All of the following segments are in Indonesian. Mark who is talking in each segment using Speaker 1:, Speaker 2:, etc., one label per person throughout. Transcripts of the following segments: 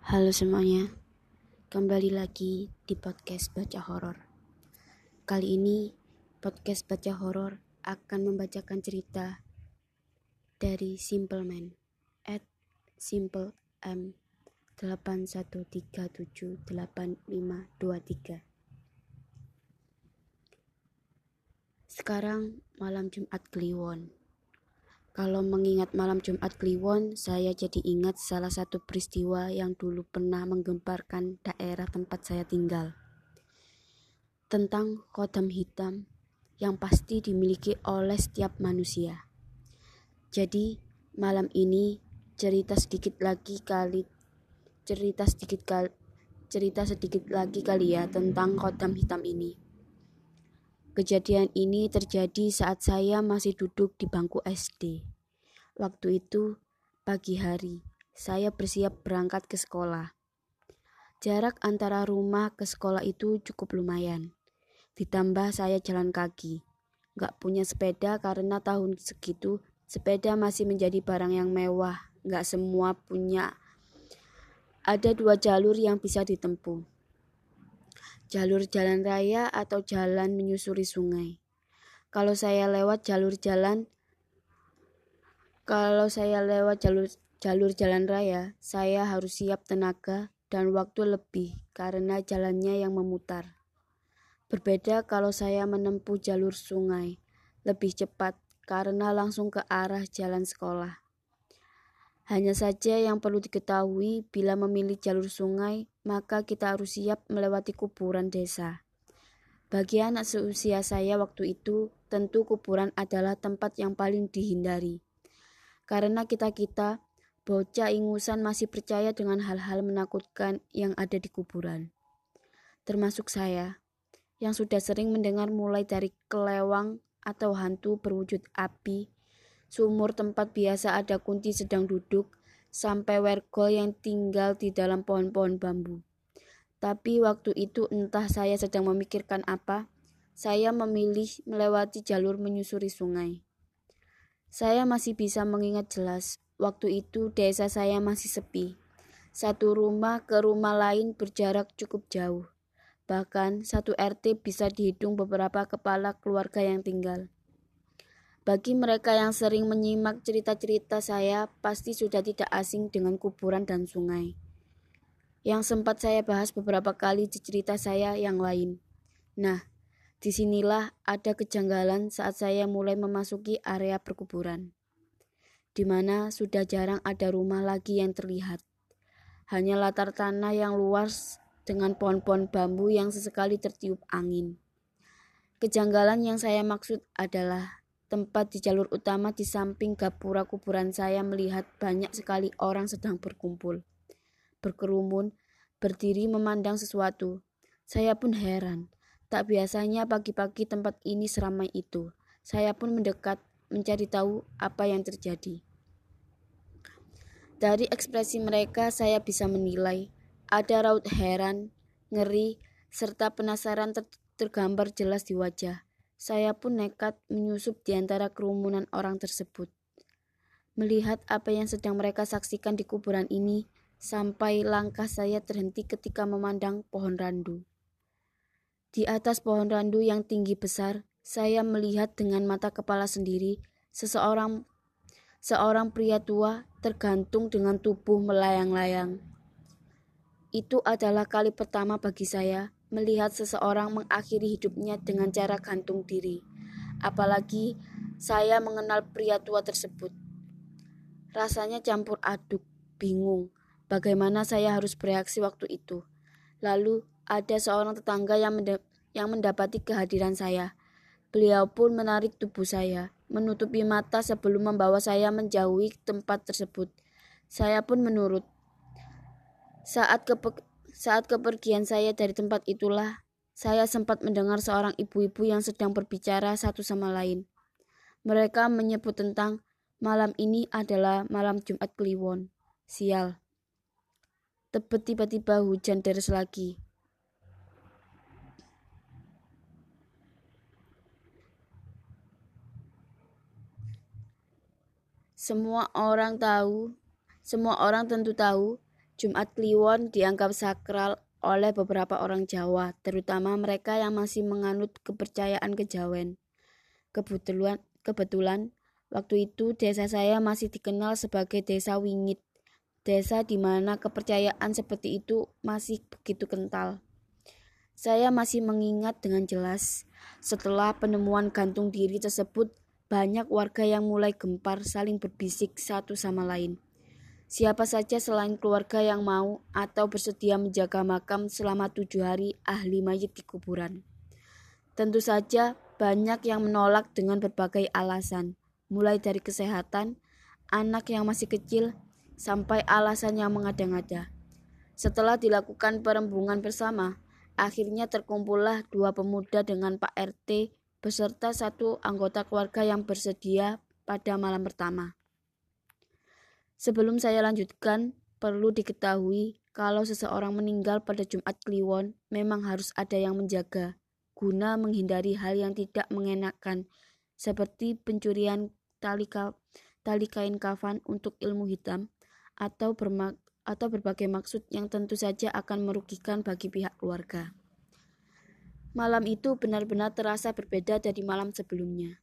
Speaker 1: Halo semuanya, kembali lagi di podcast baca horor. Kali ini podcast baca horor akan membacakan cerita dari Simple Man at Simple M 81378523. Sekarang malam Jumat Kliwon. Kalau mengingat malam Jumat Kliwon, saya jadi ingat salah satu peristiwa yang dulu pernah menggemparkan daerah tempat saya tinggal. Tentang kodam hitam yang pasti dimiliki oleh setiap manusia. Jadi, malam ini cerita sedikit lagi kali cerita sedikit kali cerita sedikit lagi kali ya tentang kodam hitam ini. Kejadian ini terjadi saat saya masih duduk di bangku SD. Waktu itu, pagi hari, saya bersiap berangkat ke sekolah. Jarak antara rumah ke sekolah itu cukup lumayan. Ditambah saya jalan kaki. Gak punya sepeda karena tahun segitu sepeda masih menjadi barang yang mewah. Gak semua punya. Ada dua jalur yang bisa ditempuh jalur jalan raya atau jalan menyusuri sungai. Kalau saya lewat jalur jalan kalau saya lewat jalur jalur jalan raya, saya harus siap tenaga dan waktu lebih karena jalannya yang memutar. Berbeda kalau saya menempuh jalur sungai, lebih cepat karena langsung ke arah jalan sekolah. Hanya saja yang perlu diketahui bila memilih jalur sungai, maka kita harus siap melewati kuburan desa. Bagi anak seusia saya waktu itu, tentu kuburan adalah tempat yang paling dihindari. Karena kita-kita, bocah ingusan masih percaya dengan hal-hal menakutkan yang ada di kuburan. Termasuk saya, yang sudah sering mendengar mulai dari kelewang atau hantu berwujud api, sumur tempat biasa ada kunti sedang duduk, sampai wergol yang tinggal di dalam pohon-pohon bambu. Tapi waktu itu entah saya sedang memikirkan apa, saya memilih melewati jalur menyusuri sungai. Saya masih bisa mengingat jelas, waktu itu desa saya masih sepi. Satu rumah ke rumah lain berjarak cukup jauh. Bahkan satu RT bisa dihitung beberapa kepala keluarga yang tinggal. Bagi mereka yang sering menyimak cerita-cerita saya, pasti sudah tidak asing dengan kuburan dan sungai. Yang sempat saya bahas beberapa kali di cerita saya yang lain. Nah, di sinilah ada kejanggalan saat saya mulai memasuki area perkuburan, di mana sudah jarang ada rumah lagi yang terlihat. Hanya latar tanah yang luas dengan pohon-pohon bambu yang sesekali tertiup angin. Kejanggalan yang saya maksud adalah tempat di jalur utama di samping gapura kuburan saya melihat banyak sekali orang sedang berkumpul, berkerumun, berdiri memandang sesuatu. Saya pun heran, tak biasanya pagi-pagi tempat ini seramai itu. Saya pun mendekat mencari tahu apa yang terjadi. Dari ekspresi mereka saya bisa menilai ada raut heran, ngeri, serta penasaran ter tergambar jelas di wajah. Saya pun nekat menyusup di antara kerumunan orang tersebut. Melihat apa yang sedang mereka saksikan di kuburan ini, sampai langkah saya terhenti ketika memandang pohon randu. Di atas pohon randu yang tinggi besar, saya melihat dengan mata kepala sendiri seseorang seorang pria tua tergantung dengan tubuh melayang-layang. Itu adalah kali pertama bagi saya melihat seseorang mengakhiri hidupnya dengan cara gantung diri. Apalagi saya mengenal pria tua tersebut. Rasanya campur aduk, bingung bagaimana saya harus bereaksi waktu itu. Lalu ada seorang tetangga yang, menda yang mendapati kehadiran saya. Beliau pun menarik tubuh saya, menutupi mata sebelum membawa saya menjauhi tempat tersebut. Saya pun menurut. Saat kepe saat kepergian saya dari tempat itulah, saya sempat mendengar seorang ibu-ibu yang sedang berbicara satu sama lain. Mereka menyebut tentang malam ini adalah malam Jumat Kliwon. Sial. Tebet tiba-tiba hujan deras lagi. Semua orang tahu, semua orang tentu tahu Jumat Kliwon dianggap sakral oleh beberapa orang Jawa, terutama mereka yang masih menganut kepercayaan kejawen. Kebetulan, kebetulan waktu itu desa saya masih dikenal sebagai desa Wingit, desa di mana kepercayaan seperti itu masih begitu kental. Saya masih mengingat dengan jelas, setelah penemuan gantung diri tersebut, banyak warga yang mulai gempar saling berbisik satu sama lain. Siapa saja selain keluarga yang mau atau bersedia menjaga makam selama tujuh hari ahli mayit di kuburan. Tentu saja banyak yang menolak dengan berbagai alasan, mulai dari kesehatan, anak yang masih kecil, sampai alasan yang mengada-ngada. Setelah dilakukan perembungan bersama, akhirnya terkumpullah dua pemuda dengan Pak RT beserta satu anggota keluarga yang bersedia pada malam pertama. Sebelum saya lanjutkan, perlu diketahui kalau seseorang meninggal pada Jumat Kliwon, memang harus ada yang menjaga, guna menghindari hal yang tidak mengenakan, seperti pencurian tali, tali kain kafan untuk ilmu hitam, atau, atau berbagai maksud yang tentu saja akan merugikan bagi pihak keluarga. Malam itu benar-benar terasa berbeda dari malam sebelumnya.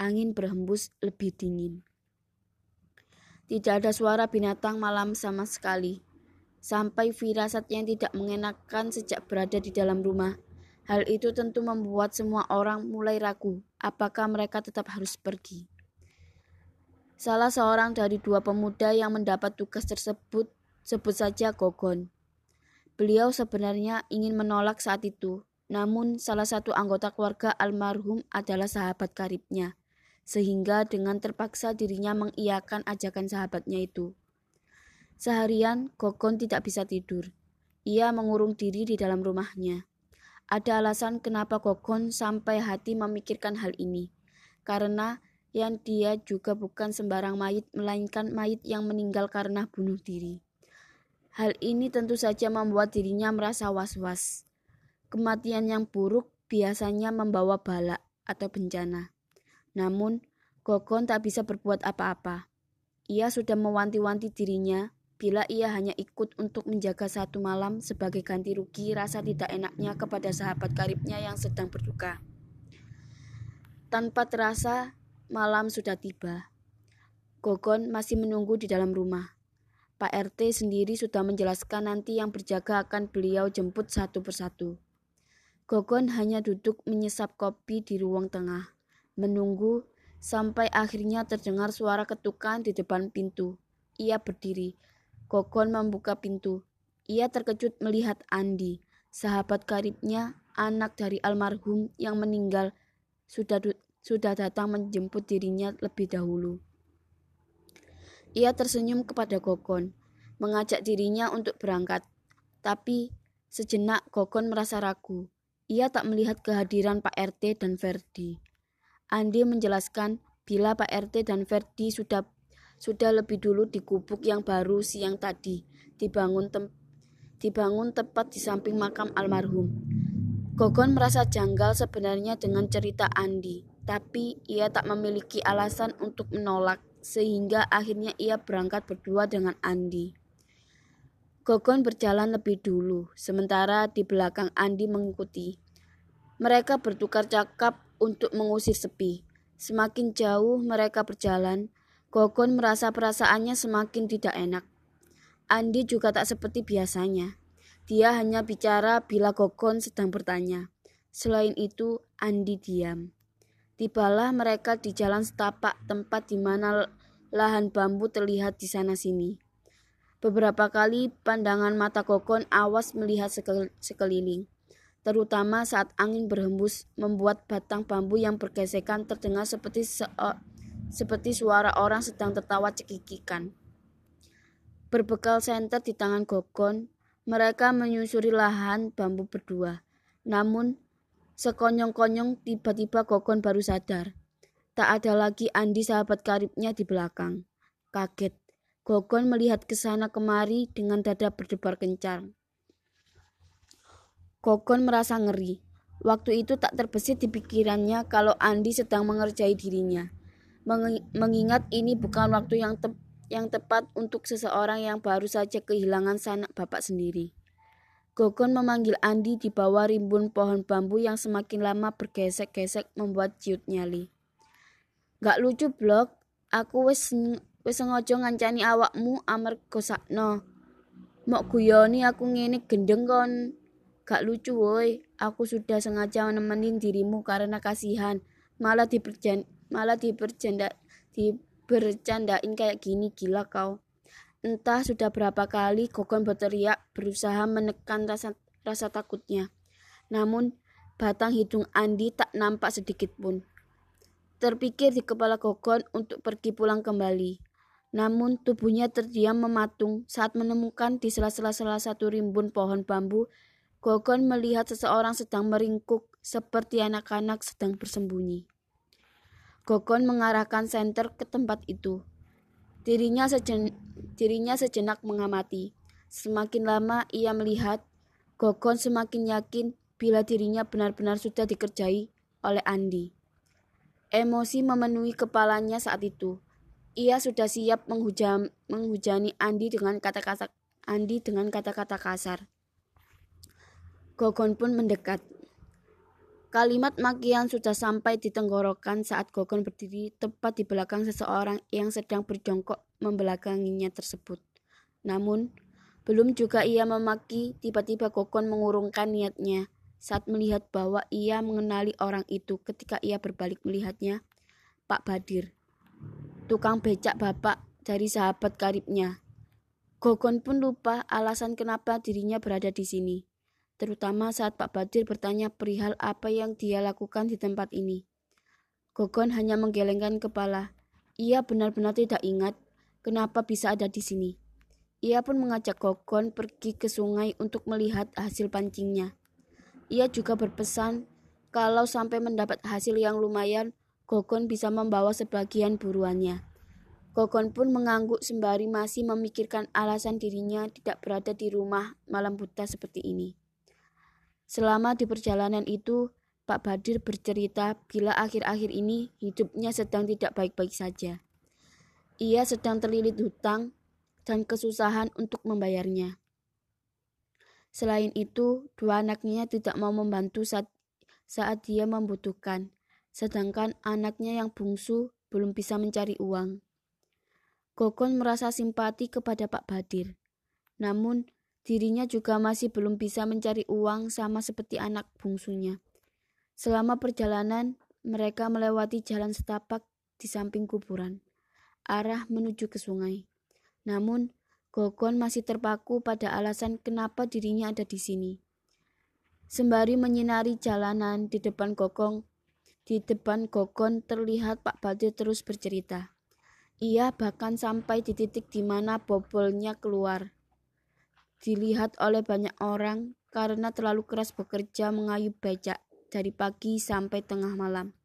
Speaker 1: Angin berhembus lebih dingin. Tidak ada suara binatang malam sama sekali. Sampai firasat yang tidak mengenakan sejak berada di dalam rumah. Hal itu tentu membuat semua orang mulai ragu apakah mereka tetap harus pergi. Salah seorang dari dua pemuda yang mendapat tugas tersebut sebut saja Gogon. Beliau sebenarnya ingin menolak saat itu, namun salah satu anggota keluarga almarhum adalah sahabat karibnya sehingga dengan terpaksa dirinya mengiyakan ajakan sahabatnya itu. Seharian, Gogon tidak bisa tidur. Ia mengurung diri di dalam rumahnya. Ada alasan kenapa Gogon sampai hati memikirkan hal ini. Karena yang dia juga bukan sembarang mayit, melainkan mayit yang meninggal karena bunuh diri. Hal ini tentu saja membuat dirinya merasa was-was. Kematian yang buruk biasanya membawa bala atau bencana. Namun, Gogon tak bisa berbuat apa-apa. Ia sudah mewanti-wanti dirinya bila ia hanya ikut untuk menjaga satu malam sebagai ganti rugi rasa tidak enaknya kepada sahabat karibnya yang sedang berduka. Tanpa terasa, malam sudah tiba. Gogon masih menunggu di dalam rumah. Pak RT sendiri sudah menjelaskan nanti yang berjaga akan beliau jemput satu persatu. Gogon hanya duduk menyesap kopi di ruang tengah menunggu sampai akhirnya terdengar suara ketukan di depan pintu. Ia berdiri. Gogon membuka pintu. Ia terkejut melihat Andi, sahabat karibnya, anak dari almarhum yang meninggal, sudah sudah datang menjemput dirinya lebih dahulu. Ia tersenyum kepada Gogon, mengajak dirinya untuk berangkat. Tapi sejenak Gogon merasa ragu. Ia tak melihat kehadiran Pak RT dan Verdi. Andi menjelaskan bila Pak RT dan Ferdi sudah sudah lebih dulu di gubuk yang baru siang tadi dibangun tem, dibangun tepat di samping makam almarhum. Gogon merasa janggal sebenarnya dengan cerita Andi, tapi ia tak memiliki alasan untuk menolak sehingga akhirnya ia berangkat berdua dengan Andi. Gogon berjalan lebih dulu, sementara di belakang Andi mengikuti. Mereka bertukar cakap untuk mengusir sepi. Semakin jauh mereka berjalan, Gogon merasa perasaannya semakin tidak enak. Andi juga tak seperti biasanya. Dia hanya bicara bila Gogon sedang bertanya. Selain itu, Andi diam. Tibalah mereka di jalan setapak tempat di mana lahan bambu terlihat di sana-sini. Beberapa kali pandangan mata Gogon awas melihat sekeliling terutama saat angin berhembus membuat batang bambu yang bergesekan terdengar seperti se seperti suara orang sedang tertawa cekikikan. Berbekal senter di tangan Gogon, mereka menyusuri lahan bambu berdua. Namun, sekonyong-konyong tiba-tiba Gogon baru sadar. Tak ada lagi Andi sahabat karibnya di belakang. Kaget, Gogon melihat ke sana kemari dengan dada berdebar kencang. Gogon merasa ngeri. Waktu itu tak terbesit di pikirannya kalau Andi sedang mengerjai dirinya. Mengingat ini bukan waktu yang te yang tepat untuk seseorang yang baru saja kehilangan sanak bapak sendiri. Gogon memanggil Andi di bawah rimbun pohon bambu yang semakin lama bergesek-gesek membuat ciut nyali. Gak lucu blok, aku wis wis sengaja ngancani awakmu amarga sakno. Mok guyoni aku ngene gendeng kon. Gak lucu woi, aku sudah sengaja menemenin dirimu karena kasihan. Malah diperjan malah diperjanda dibercandain kayak gini gila kau. Entah sudah berapa kali Gogon berteriak berusaha menekan rasa, rasa takutnya. Namun batang hidung Andi tak nampak sedikit pun. Terpikir di kepala Gogon untuk pergi pulang kembali. Namun tubuhnya terdiam mematung saat menemukan di sela-sela salah satu rimbun pohon bambu, Gogon melihat seseorang sedang meringkuk seperti anak-anak sedang bersembunyi. Gogon mengarahkan senter ke tempat itu. Dirinya, sejen, dirinya sejenak mengamati. Semakin lama ia melihat, Gogon semakin yakin bila dirinya benar-benar sudah dikerjai oleh Andi. Emosi memenuhi kepalanya saat itu. Ia sudah siap menghujam, menghujani Andi dengan kata-kata Andi dengan kata-kata kasar. Gogon pun mendekat. Kalimat makian sudah sampai di tenggorokan saat Gogon berdiri tepat di belakang seseorang yang sedang berjongkok membelakanginya tersebut. Namun, belum juga ia memaki, tiba-tiba Gogon mengurungkan niatnya saat melihat bahwa ia mengenali orang itu ketika ia berbalik melihatnya, Pak Badir. Tukang becak bapak dari sahabat karibnya. Gogon pun lupa alasan kenapa dirinya berada di sini terutama saat Pak Badir bertanya perihal apa yang dia lakukan di tempat ini. Gogon hanya menggelengkan kepala. Ia benar-benar tidak ingat kenapa bisa ada di sini. Ia pun mengajak Gogon pergi ke sungai untuk melihat hasil pancingnya. Ia juga berpesan kalau sampai mendapat hasil yang lumayan, Gogon bisa membawa sebagian buruannya. Gogon pun mengangguk sembari masih memikirkan alasan dirinya tidak berada di rumah malam buta seperti ini. Selama di perjalanan itu, Pak Badir bercerita bila akhir-akhir ini hidupnya sedang tidak baik-baik saja. Ia sedang terlilit hutang dan kesusahan untuk membayarnya. Selain itu, dua anaknya tidak mau membantu saat, saat dia membutuhkan, sedangkan anaknya yang bungsu belum bisa mencari uang. Gogon merasa simpati kepada Pak Badir. Namun, Dirinya juga masih belum bisa mencari uang sama seperti anak bungsunya. Selama perjalanan, mereka melewati jalan setapak di samping kuburan, arah menuju ke sungai. Namun, Gogon masih terpaku pada alasan kenapa dirinya ada di sini. Sembari menyinari jalanan di depan Gogong, di depan Gogon terlihat Pak Badir terus bercerita. Ia bahkan sampai di titik di mana bobolnya keluar dilihat oleh banyak orang karena terlalu keras bekerja mengayuh becak dari pagi sampai tengah malam.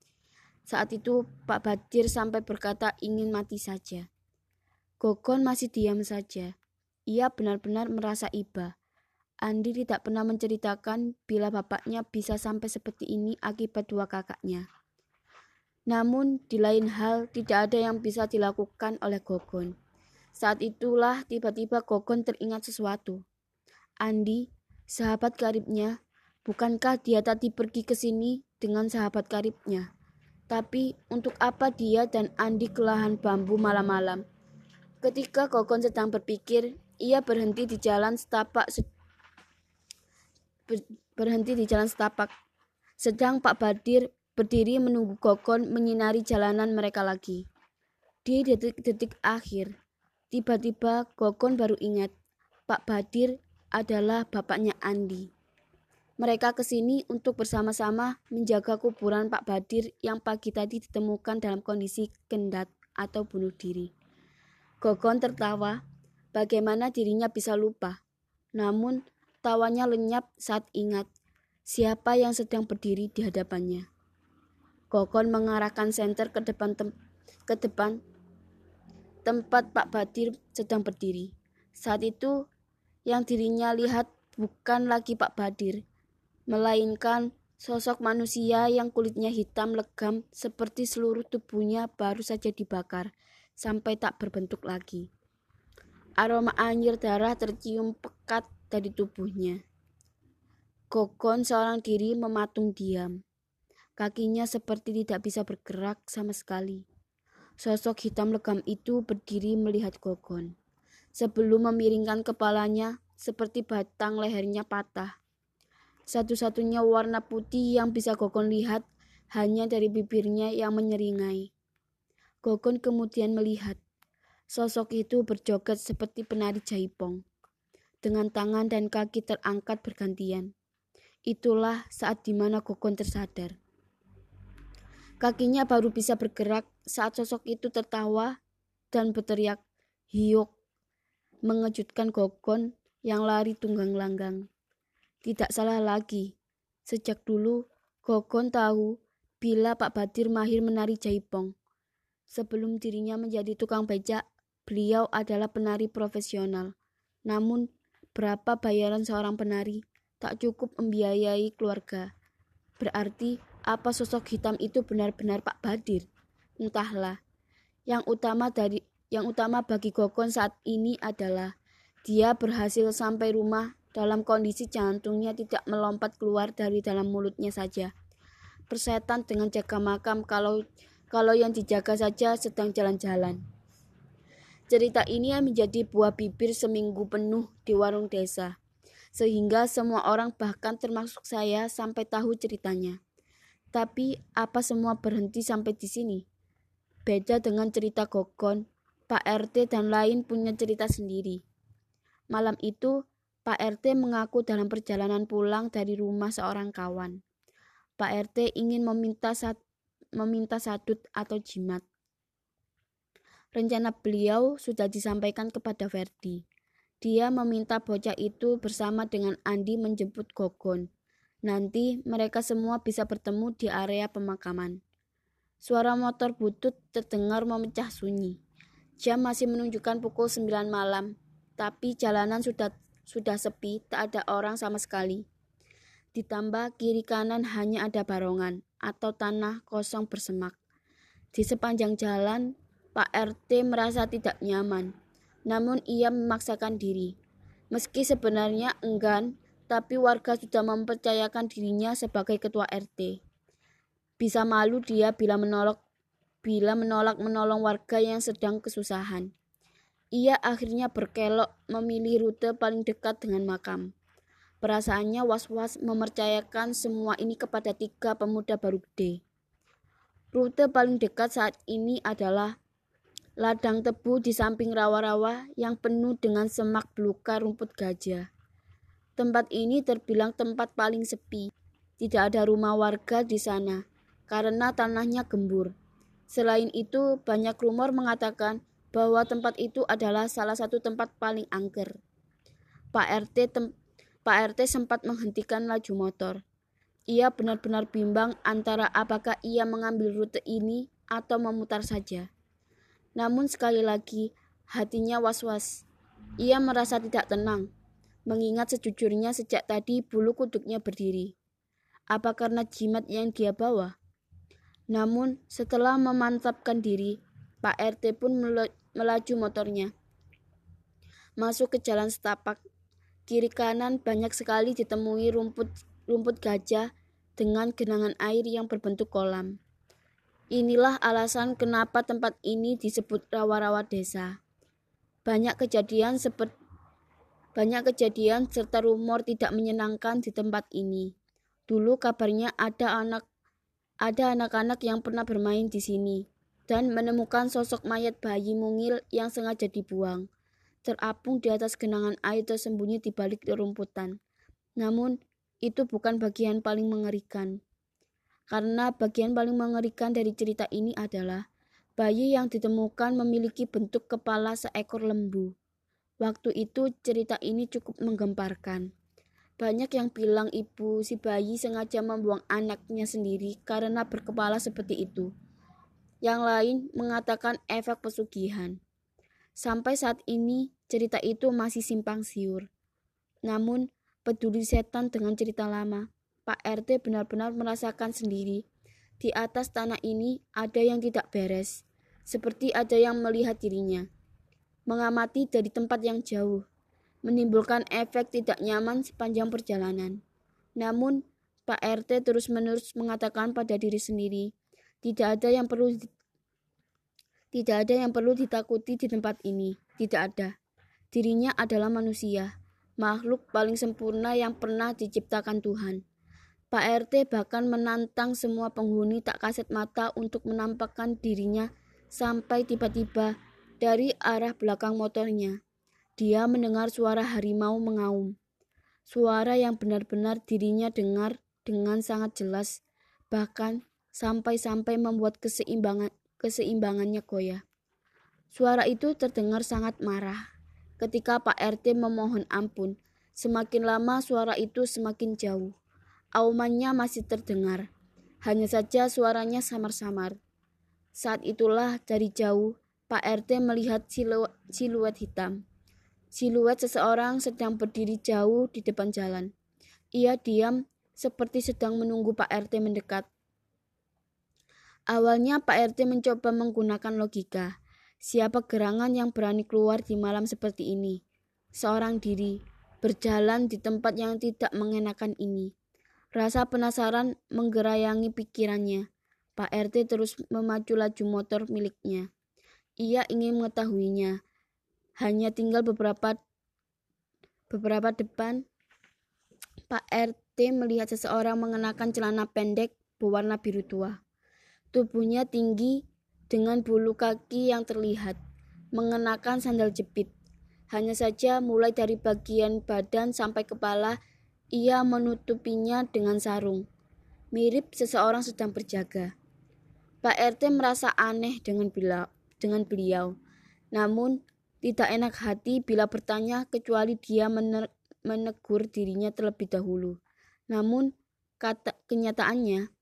Speaker 1: Saat itu Pak Badir sampai berkata ingin mati saja. Gogon masih diam saja. Ia benar-benar merasa iba. Andi tidak pernah menceritakan bila bapaknya bisa sampai seperti ini akibat dua kakaknya. Namun, di lain hal, tidak ada yang bisa dilakukan oleh Gogon. Saat itulah tiba-tiba Gogon teringat sesuatu. Andi, sahabat karibnya, bukankah dia tadi pergi ke sini dengan sahabat karibnya? Tapi untuk apa dia dan Andi ke lahan bambu malam-malam? Ketika Gogon sedang berpikir, ia berhenti di jalan setapak berhenti di jalan setapak. Sedang Pak Badir berdiri menunggu Gogon menyinari jalanan mereka lagi. Di detik-detik akhir, Tiba-tiba Gogon baru ingat, Pak Badir adalah bapaknya Andi. Mereka ke sini untuk bersama-sama menjaga kuburan Pak Badir yang pagi tadi ditemukan dalam kondisi kendat atau bunuh diri. Gogon tertawa, bagaimana dirinya bisa lupa. Namun, tawanya lenyap saat ingat siapa yang sedang berdiri di hadapannya. Gogon mengarahkan senter ke depan ke depan tempat Pak Badir sedang berdiri. Saat itu, yang dirinya lihat bukan lagi Pak Badir, melainkan sosok manusia yang kulitnya hitam legam seperti seluruh tubuhnya baru saja dibakar, sampai tak berbentuk lagi. Aroma anjir darah tercium pekat dari tubuhnya. Gogon seorang diri mematung diam. Kakinya seperti tidak bisa bergerak sama sekali. Sosok hitam legam itu berdiri melihat Gogon. Sebelum memiringkan kepalanya, seperti batang lehernya patah. Satu-satunya warna putih yang bisa Gogon lihat hanya dari bibirnya yang menyeringai. Gogon kemudian melihat sosok itu berjoget seperti penari jaipong, dengan tangan dan kaki terangkat bergantian. Itulah saat di mana Gogon tersadar. Kakinya baru bisa bergerak saat sosok itu tertawa dan berteriak hiuk, mengejutkan Gogon yang lari tunggang langgang. Tidak salah lagi, sejak dulu Gogon tahu bila Pak Badir mahir menari jaipong. Sebelum dirinya menjadi tukang becak, beliau adalah penari profesional. Namun, berapa bayaran seorang penari tak cukup membiayai keluarga. Berarti apa sosok hitam itu benar-benar Pak Badir? Entahlah. Yang utama dari yang utama bagi Gogon saat ini adalah dia berhasil sampai rumah dalam kondisi jantungnya tidak melompat keluar dari dalam mulutnya saja. Persetan dengan jaga makam kalau kalau yang dijaga saja sedang jalan-jalan. Cerita ini menjadi buah bibir seminggu penuh di warung desa, sehingga semua orang bahkan termasuk saya sampai tahu ceritanya. Tapi apa semua berhenti sampai di sini? Beda dengan cerita Gogon, Pak RT dan lain punya cerita sendiri. Malam itu, Pak RT mengaku dalam perjalanan pulang dari rumah seorang kawan. Pak RT ingin meminta sat, meminta sadut atau jimat. Rencana beliau sudah disampaikan kepada Verdi. Dia meminta bocah itu bersama dengan Andi menjemput Gogon. Nanti mereka semua bisa bertemu di area pemakaman. Suara motor butut terdengar memecah sunyi. Jam masih menunjukkan pukul 9 malam, tapi jalanan sudah sudah sepi, tak ada orang sama sekali. Ditambah kiri kanan hanya ada barongan atau tanah kosong bersemak. Di sepanjang jalan, Pak RT merasa tidak nyaman, namun ia memaksakan diri. Meski sebenarnya enggan, tapi warga sudah mempercayakan dirinya sebagai ketua RT. Bisa malu dia bila menolak bila menolak menolong warga yang sedang kesusahan. Ia akhirnya berkelok memilih rute paling dekat dengan makam. Perasaannya was-was mempercayakan semua ini kepada tiga pemuda baru gede. Rute paling dekat saat ini adalah ladang tebu di samping rawa-rawa yang penuh dengan semak belukar rumput gajah. Tempat ini terbilang tempat paling sepi. Tidak ada rumah warga di sana karena tanahnya gembur. Selain itu, banyak rumor mengatakan bahwa tempat itu adalah salah satu tempat paling angker. Pak RT tem Pak RT sempat menghentikan laju motor. Ia benar-benar bimbang antara apakah ia mengambil rute ini atau memutar saja. Namun sekali lagi, hatinya was-was. Ia merasa tidak tenang, mengingat sejujurnya sejak tadi bulu kuduknya berdiri. Apa karena jimat yang dia bawa? Namun, setelah memantapkan diri, Pak RT pun melaju motornya. Masuk ke jalan setapak. Kiri kanan banyak sekali ditemui rumput rumput gajah dengan genangan air yang berbentuk kolam. Inilah alasan kenapa tempat ini disebut rawa-rawa desa. Banyak kejadian seperti banyak kejadian serta rumor tidak menyenangkan di tempat ini. Dulu kabarnya ada anak ada anak-anak yang pernah bermain di sini dan menemukan sosok mayat bayi mungil yang sengaja dibuang, terapung di atas genangan air tersembunyi di balik rerumputan. Namun, itu bukan bagian paling mengerikan. Karena bagian paling mengerikan dari cerita ini adalah bayi yang ditemukan memiliki bentuk kepala seekor lembu. Waktu itu cerita ini cukup menggemparkan. Banyak yang bilang ibu si bayi sengaja membuang anaknya sendiri karena berkepala seperti itu. Yang lain mengatakan efek pesugihan. Sampai saat ini, cerita itu masih simpang siur. Namun, peduli setan dengan cerita lama, Pak RT benar-benar merasakan sendiri. Di atas tanah ini ada yang tidak beres. seperti ada yang melihat dirinya. Mengamati dari tempat yang jauh, menimbulkan efek tidak nyaman sepanjang perjalanan. Namun, Pak RT terus-menerus mengatakan pada diri sendiri, tidak ada yang perlu tidak ada yang perlu ditakuti di tempat ini. Tidak ada. Dirinya adalah manusia, makhluk paling sempurna yang pernah diciptakan Tuhan. Pak RT bahkan menantang semua penghuni tak kaset mata untuk menampakkan dirinya sampai tiba-tiba dari arah belakang motornya. Dia mendengar suara harimau mengaum. Suara yang benar-benar dirinya dengar dengan sangat jelas, bahkan sampai-sampai membuat keseimbangan keseimbangannya goyah. Suara itu terdengar sangat marah. Ketika Pak RT memohon ampun, semakin lama suara itu semakin jauh. Aumannya masih terdengar. Hanya saja suaranya samar-samar. Saat itulah dari jauh Pak RT melihat silu siluet hitam. Siluet seseorang sedang berdiri jauh di depan jalan. Ia diam seperti sedang menunggu Pak RT mendekat. Awalnya Pak RT mencoba menggunakan logika. Siapa gerangan yang berani keluar di malam seperti ini? Seorang diri, berjalan di tempat yang tidak mengenakan ini. Rasa penasaran menggerayangi pikirannya. Pak RT terus memacu laju motor miliknya. Ia ingin mengetahuinya. Hanya tinggal beberapa beberapa depan Pak RT melihat seseorang mengenakan celana pendek berwarna biru tua. Tubuhnya tinggi dengan bulu kaki yang terlihat, mengenakan sandal jepit. Hanya saja mulai dari bagian badan sampai kepala, ia menutupinya dengan sarung. Mirip seseorang sedang berjaga. Pak RT merasa aneh dengan beliau, dengan beliau. Namun, tidak enak hati bila bertanya kecuali dia menegur dirinya terlebih dahulu. Namun, kata kenyataannya,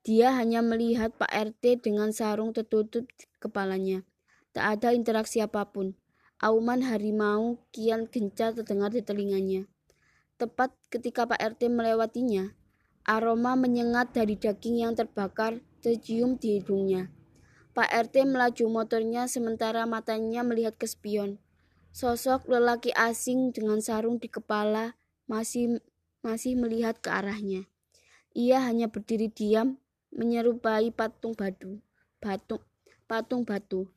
Speaker 1: dia hanya melihat Pak RT dengan sarung tertutup kepalanya. Tak ada interaksi apa pun. Auman harimau kian gencar terdengar di telinganya. Tepat ketika Pak RT melewatinya, aroma menyengat dari daging yang terbakar tercium di hidungnya. Pak RT melaju motornya sementara matanya melihat ke spion. Sosok lelaki asing dengan sarung di kepala masih masih melihat ke arahnya. Ia hanya berdiri diam menyerupai patung batu, batu, patung batu.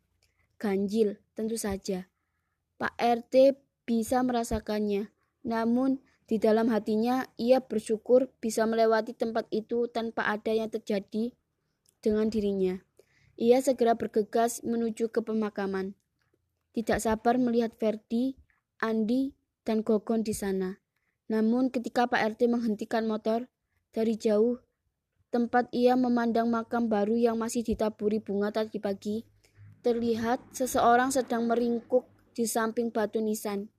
Speaker 1: Ganjil, tentu saja. Pak RT bisa merasakannya, namun di dalam hatinya ia bersyukur bisa melewati tempat itu tanpa ada yang terjadi dengan dirinya. Ia segera bergegas menuju ke pemakaman. Tidak sabar melihat Ferdi, Andi, dan Gogon di sana. Namun ketika Pak RT menghentikan motor, dari jauh tempat ia memandang makam baru yang masih ditaburi bunga tadi pagi, terlihat seseorang sedang meringkuk di samping batu nisan.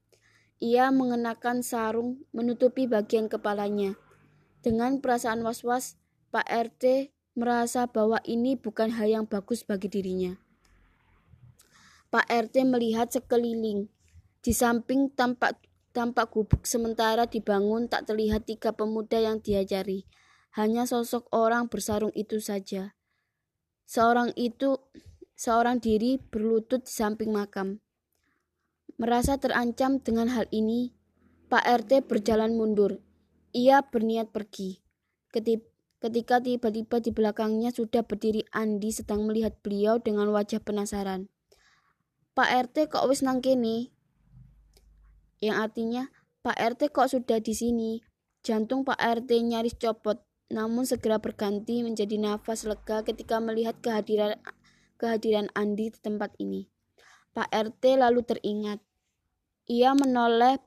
Speaker 1: Ia mengenakan sarung menutupi bagian kepalanya. Dengan perasaan was-was, Pak RT merasa bahwa ini bukan hal yang bagus bagi dirinya. Pak RT melihat sekeliling. Di samping tampak tampak gubuk sementara dibangun tak terlihat tiga pemuda yang diajari. Hanya sosok orang bersarung itu saja. Seorang itu, seorang diri berlutut di samping makam. Merasa terancam dengan hal ini, Pak RT berjalan mundur. Ia berniat pergi. Ketika tiba-tiba di belakangnya sudah berdiri Andi sedang melihat beliau dengan wajah penasaran. Pak RT kok wis nang kene? Yang artinya, Pak RT kok sudah di sini? Jantung Pak RT nyaris copot namun segera berganti menjadi nafas lega ketika melihat kehadiran kehadiran Andi di tempat ini. Pak RT lalu teringat. Ia menoleh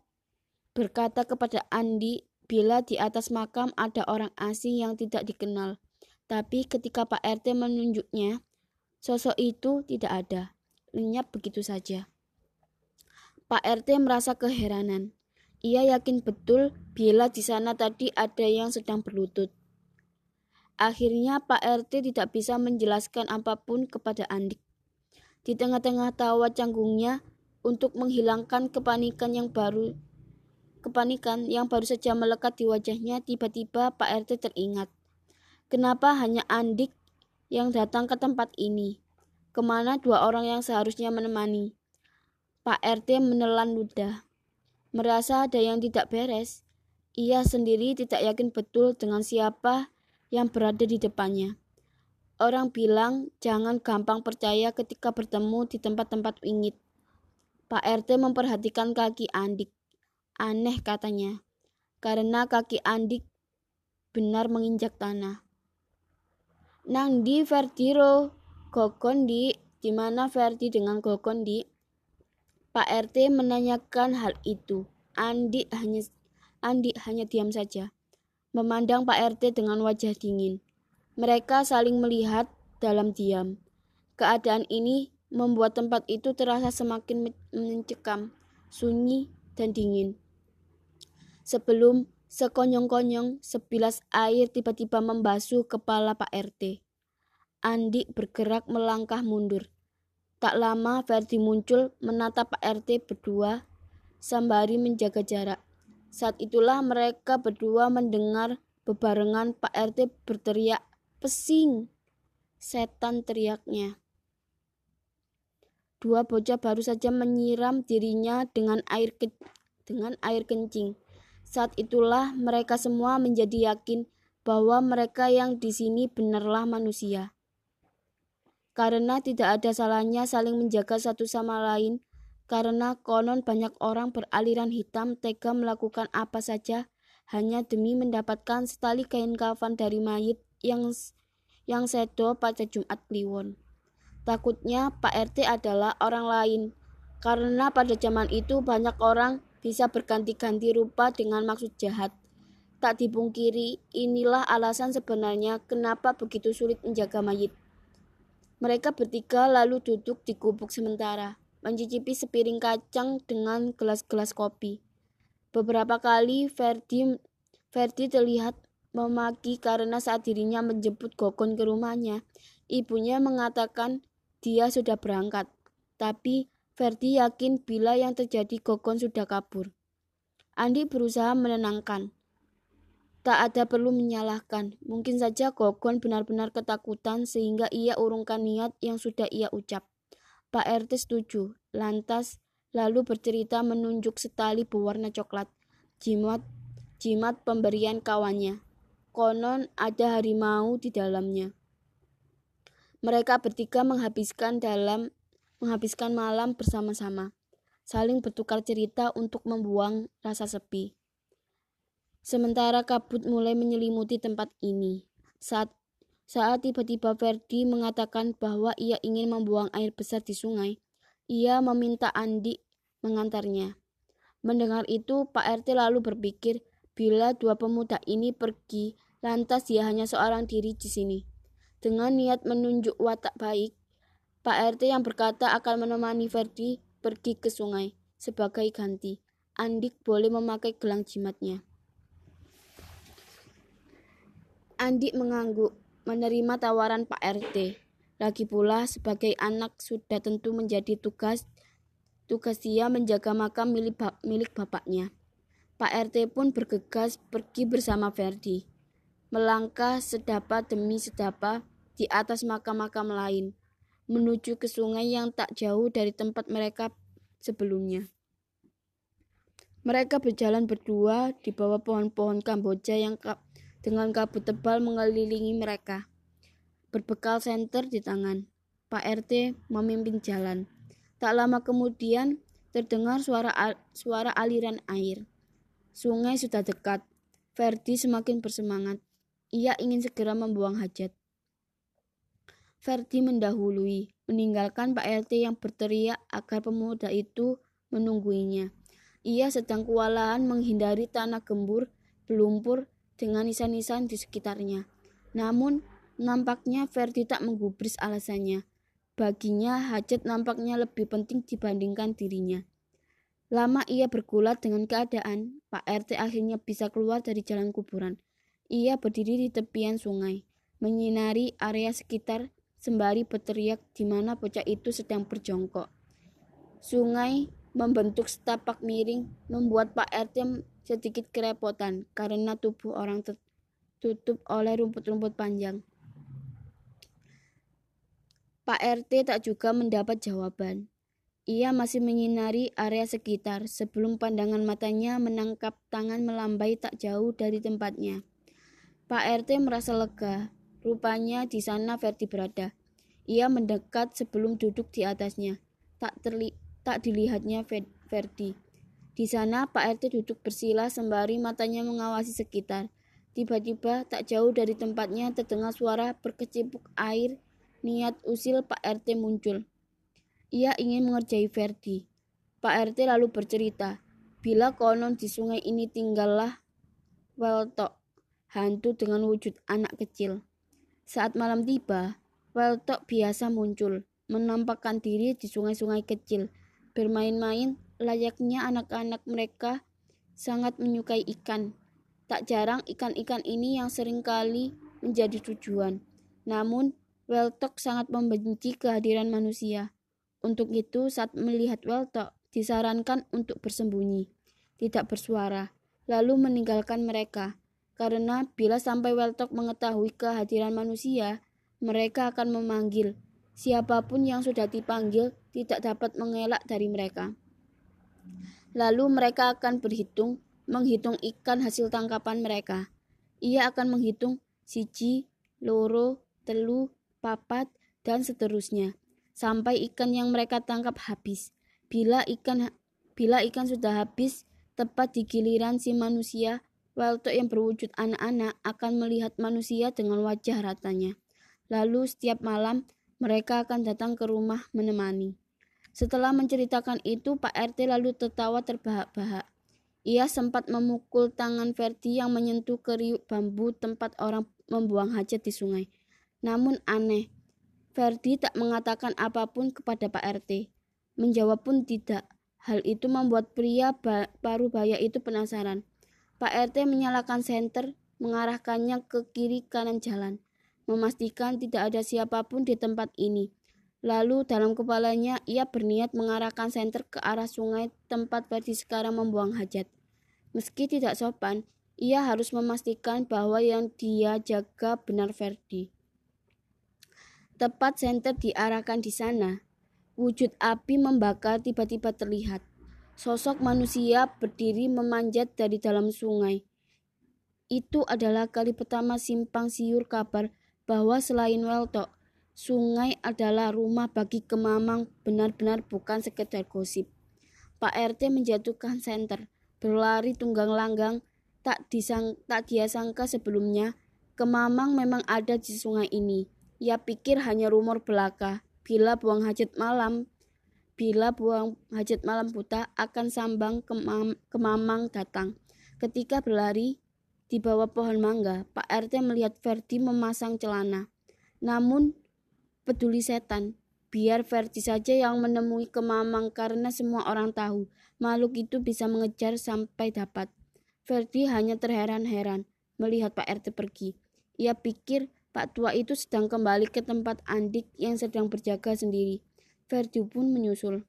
Speaker 1: berkata kepada Andi bila di atas makam ada orang asing yang tidak dikenal. Tapi ketika Pak RT menunjuknya, sosok itu tidak ada. Lenyap begitu saja. Pak RT merasa keheranan. Ia yakin betul bila di sana tadi ada yang sedang berlutut. Akhirnya Pak RT tidak bisa menjelaskan apa pun kepada Andik. Di tengah-tengah tawa canggungnya untuk menghilangkan kepanikan yang baru kepanikan yang baru saja melekat di wajahnya, tiba-tiba Pak RT teringat. Kenapa hanya Andik yang datang ke tempat ini? ke mana dua orang yang seharusnya menemani. Pak RT menelan ludah. Merasa ada yang tidak beres. Ia sendiri tidak yakin betul dengan siapa yang berada di depannya. Orang bilang jangan gampang percaya ketika bertemu di tempat-tempat wingit. Pak RT memperhatikan kaki Andik. Aneh katanya, karena kaki Andik benar menginjak tanah. Nang di Verdiro, Gokon di, mana Verdi dengan Gokon di? Pak RT menanyakan hal itu. Andi hanya Andi hanya diam saja, memandang Pak RT dengan wajah dingin. Mereka saling melihat dalam diam. Keadaan ini membuat tempat itu terasa semakin mencekam, sunyi, dan dingin. Sebelum sekonyong-konyong sebilas air tiba-tiba membasuh kepala Pak RT. Andi bergerak melangkah mundur. Tak lama Ferdi muncul menatap Pak RT berdua sembari menjaga jarak. Saat itulah mereka berdua mendengar bebarengan Pak RT berteriak, "Pesing!" Setan teriaknya. Dua bocah baru saja menyiram dirinya dengan air ke dengan air kencing. Saat itulah mereka semua menjadi yakin bahwa mereka yang di sini benarlah manusia. Karena tidak ada salahnya saling menjaga satu sama lain, karena konon banyak orang beraliran hitam tega melakukan apa saja hanya demi mendapatkan setali kain kafan dari mayit yang yang sedo pada Jumat Kliwon. Takutnya Pak RT adalah orang lain, karena pada zaman itu banyak orang bisa berganti-ganti rupa dengan maksud jahat. Tak dipungkiri, inilah alasan sebenarnya kenapa begitu sulit menjaga mayit. Mereka bertiga lalu duduk di gubuk sementara, mencicipi sepiring kacang dengan gelas-gelas kopi. Beberapa kali Ferdi, Ferdi terlihat memaki karena saat dirinya menjemput Gokon ke rumahnya, ibunya mengatakan dia sudah berangkat, tapi Ferdi yakin bila yang terjadi Gokon sudah kabur. Andi berusaha menenangkan. Tak ada perlu menyalahkan. Mungkin saja Gokon benar-benar ketakutan sehingga ia urungkan niat yang sudah ia ucap. Pak RT setuju. Lantas lalu bercerita menunjuk setali berwarna coklat. Jimat jimat pemberian kawannya. Konon ada harimau di dalamnya. Mereka bertiga menghabiskan dalam menghabiskan malam bersama-sama, saling bertukar cerita untuk membuang rasa sepi. Sementara kabut mulai menyelimuti tempat ini. Saat saat tiba-tiba Ferdi mengatakan bahwa ia ingin membuang air besar di sungai, ia meminta Andi mengantarnya. Mendengar itu, Pak RT lalu berpikir bila dua pemuda ini pergi, lantas dia hanya seorang diri di sini. Dengan niat menunjuk watak baik, Pak RT yang berkata akan menemani Ferdi pergi ke sungai sebagai ganti. Andik boleh memakai gelang jimatnya. Andik mengangguk, menerima tawaran Pak RT. Lagi pula sebagai anak sudah tentu menjadi tugas tugas dia menjaga makam milik, milik bapaknya. Pak RT pun bergegas pergi bersama Ferdi melangkah sedapa demi sedapa di atas makam-makam lain, menuju ke sungai yang tak jauh dari tempat mereka sebelumnya. Mereka berjalan berdua di bawah pohon-pohon Kamboja yang dengan kabut tebal mengelilingi mereka. Berbekal senter di tangan, Pak RT memimpin jalan. Tak lama kemudian terdengar suara suara aliran air. Sungai sudah dekat. Ferdi semakin bersemangat. Ia ingin segera membuang hajat. Ferdi mendahului, meninggalkan Pak RT yang berteriak agar pemuda itu menungguinya. Ia sedang kewalahan menghindari tanah gembur, belumpur, dengan nisan-nisan di sekitarnya. Namun, nampaknya Ferdi tak menggubris alasannya. Baginya, hajat nampaknya lebih penting dibandingkan dirinya. Lama ia bergulat dengan keadaan, Pak RT akhirnya bisa keluar dari jalan kuburan. Ia berdiri di tepian sungai, menyinari area sekitar sembari berteriak di mana bocah itu sedang berjongkok. Sungai membentuk setapak miring membuat Pak RT sedikit kerepotan karena tubuh orang tertutup oleh rumput-rumput panjang. Pak RT tak juga mendapat jawaban. Ia masih menyinari area sekitar sebelum pandangan matanya menangkap tangan melambai tak jauh dari tempatnya. Pak RT merasa lega. Rupanya di sana Verdi berada. Ia mendekat sebelum duduk di atasnya. Tak terli tak dilihatnya Verdi. Di sana Pak RT duduk bersila sembari matanya mengawasi sekitar. Tiba-tiba tak jauh dari tempatnya terdengar suara berkecimpung air. Niat usil Pak RT muncul. Ia ingin mengerjai Verdi. Pak RT lalu bercerita, bila konon di sungai ini tinggallah Weltok, hantu dengan wujud anak kecil. Saat malam tiba, Weltok biasa muncul, menampakkan diri di sungai-sungai kecil, bermain-main layaknya anak-anak mereka sangat menyukai ikan. Tak jarang ikan-ikan ini yang sering kali menjadi tujuan. Namun, Weltok sangat membenci kehadiran manusia. Untuk itu, saat melihat Weltok, disarankan untuk bersembunyi, tidak bersuara, lalu meninggalkan mereka karena bila sampai Weltok mengetahui kehadiran manusia, mereka akan memanggil. Siapa pun yang sudah dipanggil tidak dapat mengelak dari mereka. Lalu mereka akan berhitung, menghitung ikan hasil tangkapan mereka. Ia akan menghitung siji, loro, telu, papat, dan seterusnya sampai ikan yang mereka tangkap habis. Bila ikan bila ikan sudah habis, tepat di giliran si manusia, Walter yang berwujud anak-anak akan melihat manusia dengan wajah ratanya. Lalu setiap malam mereka akan datang ke rumah menemani. Setelah menceritakan itu, Pak RT lalu tertawa terbahak-bahak. Ia sempat memukul tangan Verdi yang menyentuh keriuk bambu tempat orang membuang hajat di sungai. Namun aneh, Verdi tak mengatakan apa pun kepada Pak RT. Menjawab pun tidak. Hal itu membuat pria paruh baya itu penasaran. Pak RT menyalakan senter, mengarahkannya ke kiri kanan jalan, memastikan tidak ada siapa pun di tempat ini. Lalu dalam kepalanya ia berniat mengarahkan senter ke arah sungai tempat Verdi sekarang membuang hajat. Meski tidak sopan, ia harus memastikan bahwa yang dia jaga benar Verdi. Tepat senter diarahkan di sana, wujud api membakar tiba-tiba terlihat. Sosok manusia berdiri memanjat dari dalam sungai. Itu adalah kali pertama simpang siur kabar bahwa selain Weltok, sungai adalah rumah bagi kemamang benar-benar bukan sekedar gosip. Pak RT menjatuhkan senter, berlari tunggang langgang, tak, disang, tak dia sangka sebelumnya, kemamang memang ada di sungai ini. Ia pikir hanya rumor belaka, bila buang hajat malam bila buang hajat malam buta akan sambang kemam, kemamang datang. Ketika berlari di bawah pohon mangga, Pak RT melihat Verdi memasang celana. Namun peduli setan, biar Verdi saja yang menemui kemamang karena semua orang tahu makhluk itu bisa mengejar sampai dapat. Verdi hanya terheran-heran melihat Pak RT pergi. Ia pikir Pak tua itu sedang kembali ke tempat Andik yang sedang berjaga sendiri. Verdi pun menyusul.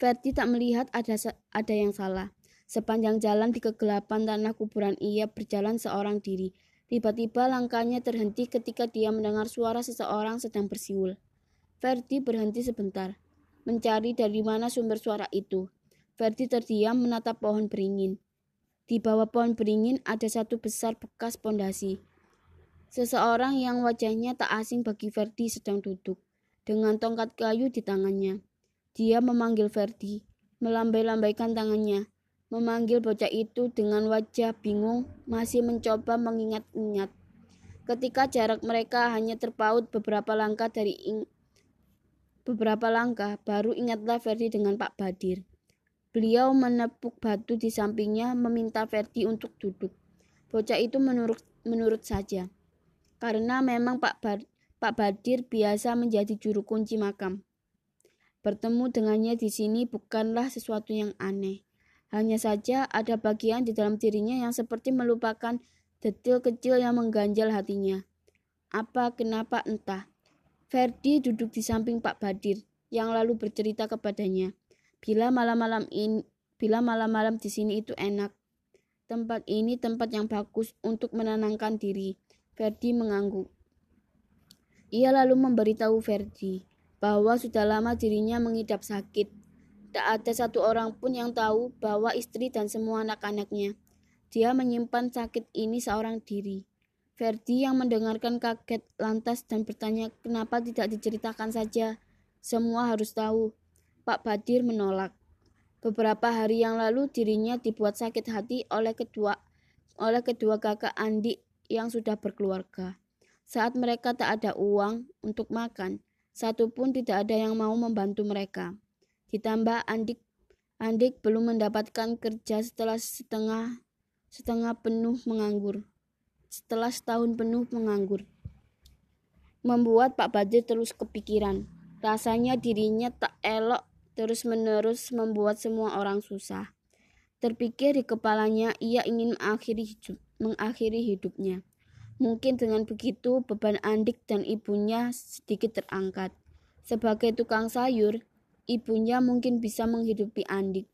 Speaker 1: Verdi tak melihat ada ada yang salah. Sepanjang jalan di kegelapan tanah kuburan ia berjalan seorang diri. Tiba-tiba langkahnya terhenti ketika dia mendengar suara seseorang sedang bersiul. Verdi berhenti sebentar, mencari dari mana sumber suara itu. Verdi terdiam menatap pohon beringin. Di bawah pohon beringin ada satu besar bekas pondasi. Seseorang yang wajahnya tak asing bagi Verdi sedang duduk dengan tongkat kayu di tangannya. Dia memanggil Verdi, melambai-lambaikan tangannya, memanggil bocah itu dengan wajah bingung, masih mencoba mengingat-ingat. Ketika jarak mereka hanya terpaut beberapa langkah dari ing beberapa langkah, baru ingatlah Verdi dengan Pak Badir. Beliau menepuk batu di sampingnya, meminta Verdi untuk duduk. Bocah itu menurut menurut saja, karena memang Pak Badir Pak Badir biasa menjadi juru kunci makam. Bertemu dengannya di sini bukanlah sesuatu yang aneh. Hanya saja ada bagian di dalam dirinya yang seperti melupakan detil kecil yang mengganjal hatinya. Apa kenapa entah. Ferdi duduk di samping Pak Badir yang lalu bercerita kepadanya. Bila malam-malam ini bila malam-malam di sini itu enak. Tempat ini tempat yang bagus untuk menenangkan diri. Ferdi mengangguk. Ia lalu memberitahu Ferdi bahwa sudah lama dirinya mengidap sakit. Tak ada satu orang pun yang tahu bahwa istri dan semua anak-anaknya. Dia menyimpan sakit ini seorang diri. Ferdi yang mendengarkan kaget lantas dan bertanya kenapa tidak diceritakan saja. Semua harus tahu. Pak Badir menolak. Beberapa hari yang lalu dirinya dibuat sakit hati oleh kedua oleh kedua kakak Andi yang sudah berkeluarga. Saat mereka tak ada uang untuk makan, satu pun tidak ada yang mau membantu mereka. Ditambah Andik Andik belum mendapatkan kerja setelah setengah setengah penuh menganggur setelah setahun penuh menganggur. Membuat Pak Badir terus kepikiran. Rasanya dirinya tak elok terus-menerus membuat semua orang susah. Terpikir di kepalanya ia ingin mengakhiri, hidup, mengakhiri hidupnya. Mungkin dengan begitu beban Andik dan ibunya sedikit terangkat. Sebagai tukang sayur, ibunya mungkin bisa menghidupi Andik.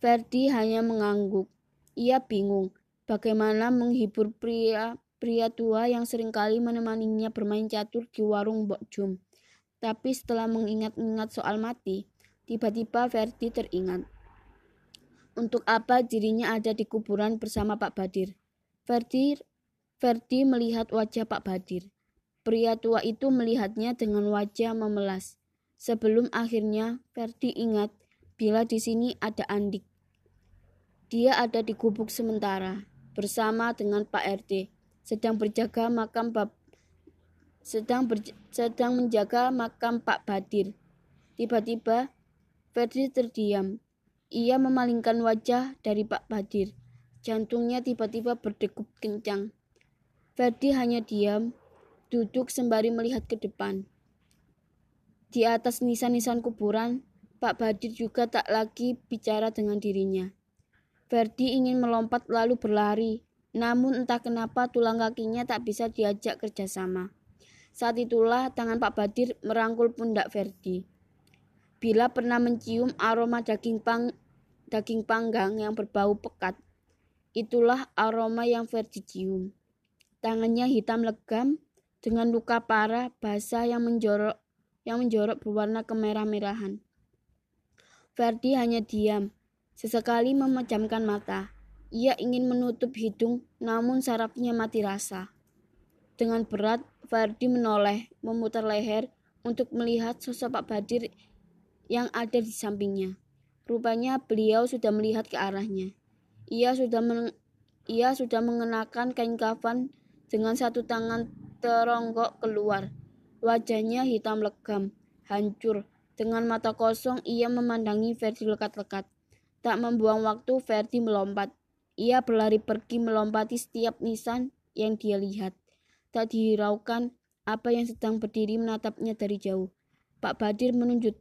Speaker 1: Ferdi hanya mengangguk. Ia bingung bagaimana menghibur pria pria tua yang sering kali menemaninya bermain catur di warung Mbok Jum. Tapi setelah mengingat-ingat soal mati, tiba-tiba Ferdi teringat. Untuk apa dirinya ada di kuburan bersama Pak Badir? Ferdi, Ferdi melihat wajah Pak Badir. Pria tua itu melihatnya dengan wajah memelas. Sebelum akhirnya Ferdi ingat bila di sini ada Andik. Dia ada di gubuk sementara bersama dengan Pak RT sedang berjaga makam bab sedang ber, sedang menjaga makam Pak Badir. Tiba-tiba Fedri terdiam. Ia memalingkan wajah dari Pak Badir. Jantungnya tiba-tiba berdegup kencang. Ferdi hanya diam, duduk sembari melihat ke depan. Di atas nisan-nisan kuburan, Pak Badir juga tak lagi bicara dengan dirinya. Ferdi ingin melompat lalu berlari, namun entah kenapa tulang kakinya tak bisa diajak kerjasama. Saat itulah tangan Pak Badir merangkul pundak Ferdi. Bila pernah mencium aroma daging pang daging panggang yang berbau pekat, itulah aroma yang Ferdi cium. Tangannya hitam legam dengan luka parah basah yang menjorok yang menjorok berwarna kemerah-merahan. Ferdi hanya diam, Sesekali memejamkan mata. Ia ingin menutup hidung, namun sarafnya mati rasa. Dengan berat, Fardi menoleh, memutar leher untuk melihat sosok Pak Badir yang ada di sampingnya. Rupanya beliau sudah melihat ke arahnya. Ia sudah men ia sudah mengenakan kain kafan dengan satu tangan teronggok keluar. Wajahnya hitam legam, hancur. Dengan mata kosong ia memandangi Ferdi lekat-lekat. Tak membuang waktu, Ferdi melompat. Ia berlari pergi melompati setiap nisan yang dia lihat. Tak dihiraukan apa yang sedang berdiri menatapnya dari jauh. Pak Badir menunjuk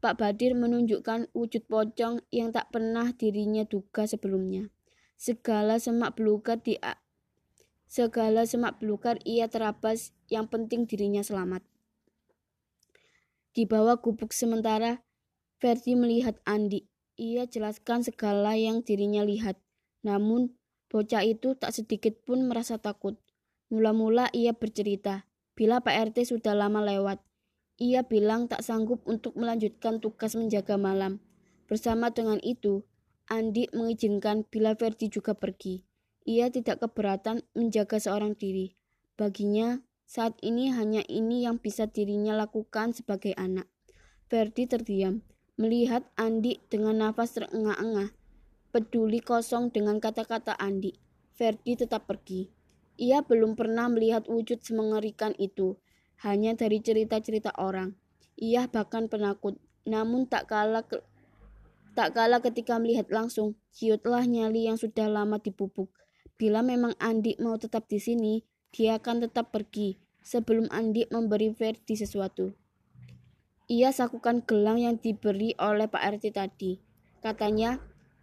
Speaker 1: Pak Badir menunjukkan wujud pocong yang tak pernah dirinya duga sebelumnya. Segala semak belukar di segala semak belukar ia terabas, yang penting dirinya selamat. Di bawah gubuk sementara, Ferdi melihat Andi ia jelaskan segala yang dirinya lihat. Namun, bocah itu tak sedikit pun merasa takut. Mula-mula ia bercerita, bila Pak RT sudah lama lewat. Ia bilang tak sanggup untuk melanjutkan tugas menjaga malam. Bersama dengan itu, Andi mengizinkan bila Ferdi juga pergi. Ia tidak keberatan menjaga seorang diri. Baginya, saat ini hanya ini yang bisa dirinya lakukan sebagai anak. Ferdi terdiam. Melihat Andi dengan nafas terengah-engah, peduli kosong dengan kata-kata Andi, Ferdi tetap pergi. Ia belum pernah melihat wujud semengerikan itu, hanya dari cerita-cerita orang. Ia bahkan penakut, namun tak kalah ke, tak kalah ketika melihat langsung, ciutlah nyali yang sudah lama dipupuk. Bila memang Andi mau tetap di sini, dia akan tetap pergi sebelum Andi memberi Ferdi sesuatu. Ia sakukan gelang yang diberi oleh Pak RT tadi. Katanya,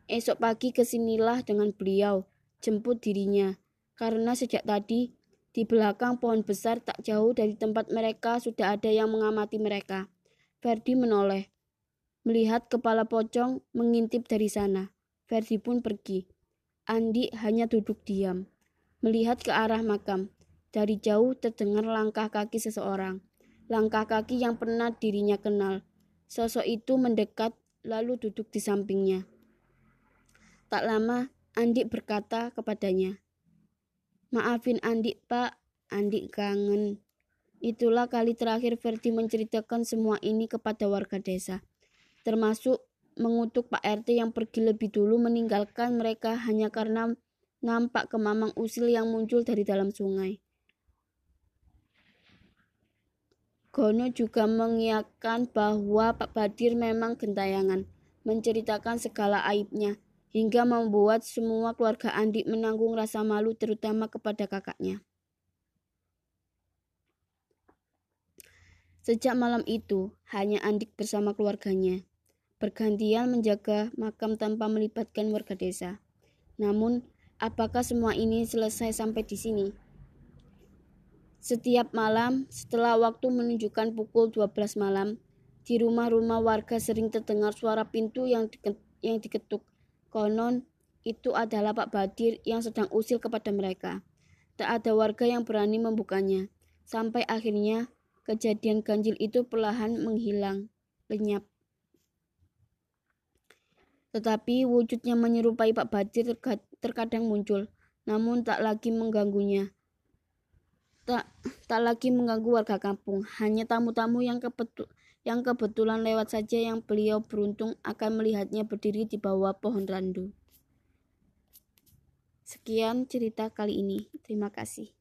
Speaker 1: esok pagi ke sinilah dengan beliau, jemput dirinya. Karena sejak tadi, di belakang pohon besar tak jauh dari tempat mereka sudah ada yang mengamati mereka. Ferdi menoleh. Melihat kepala pocong mengintip dari sana. Ferdi pun pergi. Andi hanya duduk diam, melihat ke arah makam. Dari jauh terdengar langkah kaki seseorang. Langkah kaki yang pernah dirinya kenal. Sosok itu mendekat lalu duduk di sampingnya. Tak lama, Andik berkata kepadanya, Maafin Andik, Pak. Andik kangen. Itulah kali terakhir Verdi menceritakan semua ini kepada warga desa, termasuk mengutuk Pak RT yang pergi lebih dulu meninggalkan mereka hanya karena nampak kemamang usil yang muncul dari dalam sungai. Gono juga mengiyakan bahwa Pak Badir memang gentayangan, menceritakan segala aibnya, hingga membuat semua keluarga Andi menanggung rasa malu terutama kepada kakaknya. Sejak malam itu, hanya Andik bersama keluarganya, bergantian menjaga makam tanpa melibatkan warga desa. Namun, apakah semua ini selesai sampai di sini? Setiap malam, setelah waktu menunjukkan pukul 12 malam, di rumah-rumah warga sering terdengar suara pintu yang, diketuk Konon itu adalah Pak Badir yang sedang usil kepada mereka. Tak ada warga yang berani membukanya. Sampai akhirnya kejadian ganjil itu perlahan menghilang, lenyap. Tetapi wujudnya menyerupai Pak Badir terkadang muncul, namun tak lagi mengganggunya. Tak, tak lagi mengganggu warga kampung, hanya tamu-tamu yang kebetul yang kebetulan lewat saja yang beliau beruntung akan melihatnya berdiri di bawah pohon randu. Sekian cerita kali ini. Terima kasih.